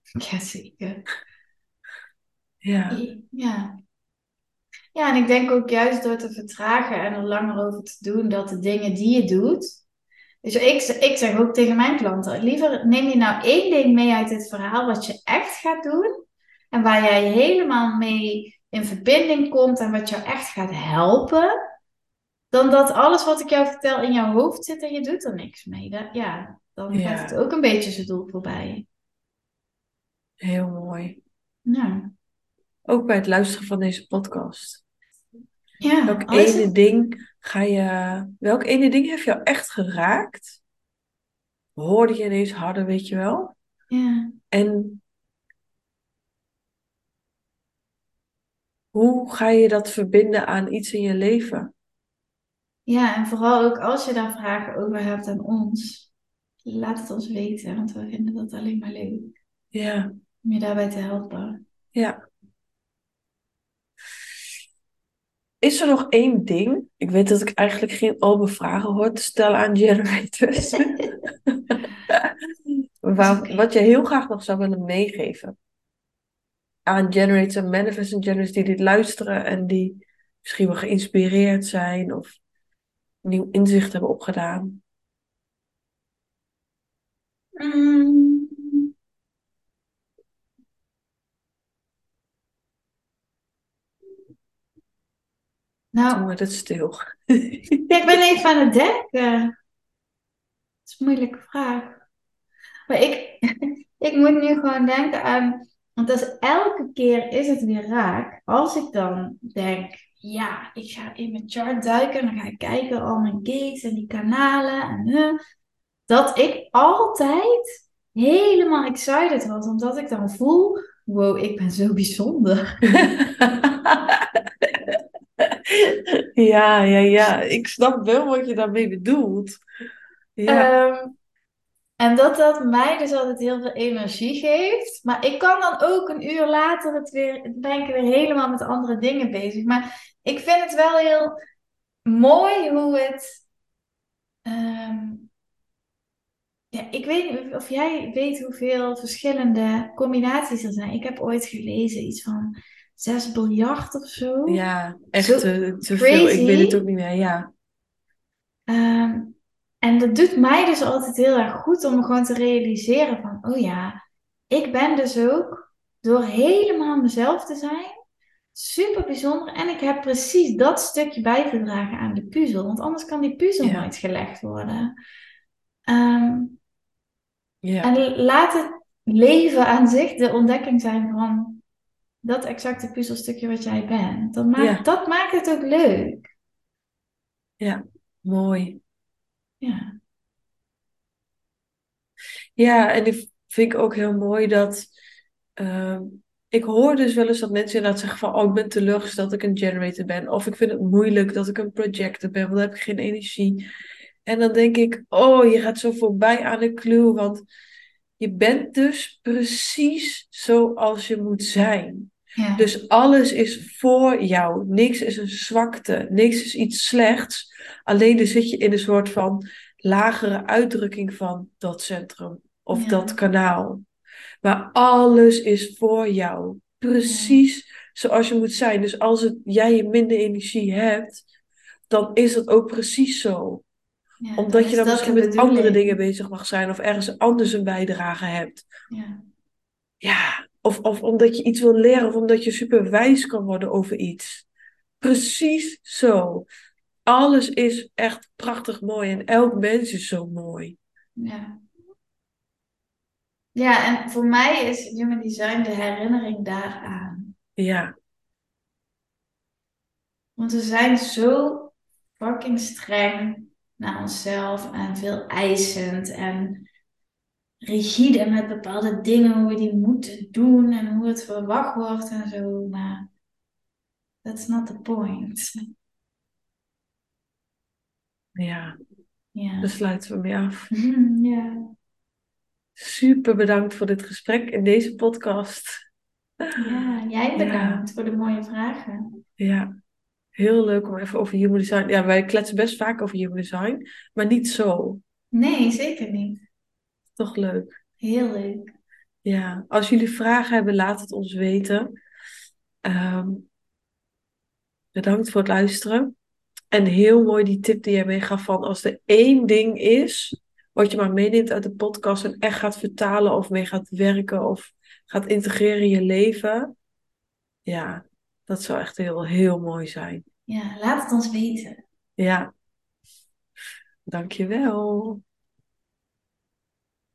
Ja, zeker. Ja, Ja. Ja, en ik denk ook juist door te vertragen en er langer over te doen, dat de dingen die je doet. Dus ik, ik zeg ook tegen mijn klanten: liever neem je nou één ding mee uit dit verhaal wat je echt gaat doen. En waar jij helemaal mee in verbinding komt en wat jou echt gaat helpen. Dan dat alles wat ik jou vertel in jouw hoofd zit en je doet er niks mee. Dat, ja, dan Ja. gaat het ook een beetje zijn doel voorbij. heel mooi. Ja, Ook bij het luisteren van deze podcast. ja Welk is ene het- ding ga je, welk ene ding heeft jou echt geraakt? Hoorde je ineens harder, weet je wel? ja. En hoe ga je dat verbinden aan iets in je leven? Ja, en vooral ook als je daar vragen over hebt aan ons, laat het ons weten, want we vinden dat alleen maar leuk Ja, om je daarbij te helpen. ja. Is er nog één ding? Ik weet dat ik eigenlijk geen open vragen hoor te stellen aan generators. Waar, oké. wat je heel graag nog zou willen meegeven aan generators en manifesting generators die dit luisteren en die misschien wel geïnspireerd zijn of nieuw inzicht hebben opgedaan. Mm. Nou, werd het stil. ja, ik ben even aan het denken. Dat is een moeilijke vraag. Maar ik, ik moet nu gewoon denken aan, want is elke keer is het weer raak. Als ik dan denk, ja, ik ga in mijn chart duiken, dan ga ik kijken al mijn gates en die kanalen en eh, dat ik altijd helemaal excited was, omdat ik dan voel, wow, ik ben zo bijzonder. Ja, ja, ja. Ik snap wel wat je daarmee bedoelt. Ja, Ehm, En dat dat mij dus altijd heel veel energie geeft. Maar ik kan dan ook een uur later het weer, ben ik weer helemaal met andere dingen bezig. Maar ik vind het wel heel mooi hoe het. ehm, ja, ik weet niet of jij weet hoeveel verschillende combinaties er zijn. Ik heb ooit gelezen iets van 6 biljart of zo. ja, echt Zo te, te veel. Ik weet het ook niet meer. Ja, Ehm, en dat doet mij dus altijd heel erg goed om me gewoon te realiseren van, oh ja, ik ben dus ook door helemaal mezelf te zijn, super bijzonder. En ik heb precies dat stukje bij te dragen aan de puzzel, want anders kan die puzzel ja, nooit gelegd worden. Ehm, ja, en laat het leven aan zich de ontdekking zijn van dat exacte puzzelstukje wat jij bent. Dat maakt, ja, dat maakt het ook leuk. ja. Mooi. Ja, Ja, en ik vind ik ook heel mooi dat. ehm, ik hoor dus wel eens dat mensen inderdaad zeggen van, oh, ik ben teleurgesteld dat ik een generator ben. Of ik vind het moeilijk dat ik een projector ben, want dan heb ik geen energie. En dan denk ik, oh, je gaat zo voorbij aan de clue, want je bent dus precies zoals je moet zijn. ja, Dus alles is voor jou. Niks is een zwakte, niks is iets slechts. Alleen dan zit je in een soort van lagere uitdrukking van dat centrum of dat kanaal. Maar alles is voor jou. ja. Precies zoals je moet zijn. Dus als het, jij minder energie hebt, dan is dat ook precies zo. Ja, Omdat je dan misschien met andere dingen bezig mag zijn of ergens anders een bijdrage hebt. Ja, Ja, of, of omdat je iets wil leren of omdat je super wijs kan worden over iets. Precies zo. Alles is echt prachtig mooi en elk mens is zo mooi. ja. Ja, en voor mij is Human Design de herinnering daaraan. Ja, Want we zijn zo fucking streng naar onszelf en veel eisend en rigide met bepaalde dingen, hoe we die moeten doen en hoe het verwacht wordt en zo. Maar that's not the point. ja. Daar Ja. sluiten we mee af. Ja, Super bedankt voor dit gesprek in deze podcast. ja, jij Ja, bedankt voor de mooie vragen. ja. Heel leuk om even over human design. Ja, wij kletsen best vaak over human design, maar niet zo. Nee, zeker niet. Toch leuk. Heel leuk. Ja, als jullie vragen hebben, laat het ons weten. Ehm, bedankt voor het luisteren. En heel mooi die tip die jij meegaf van als er één ding is wat je maar meeneemt uit de podcast en echt gaat vertalen of mee gaat werken of gaat integreren in je leven. Ja, dat zou echt heel, heel mooi zijn. Ja, laat het ons weten. Ja, dankjewel.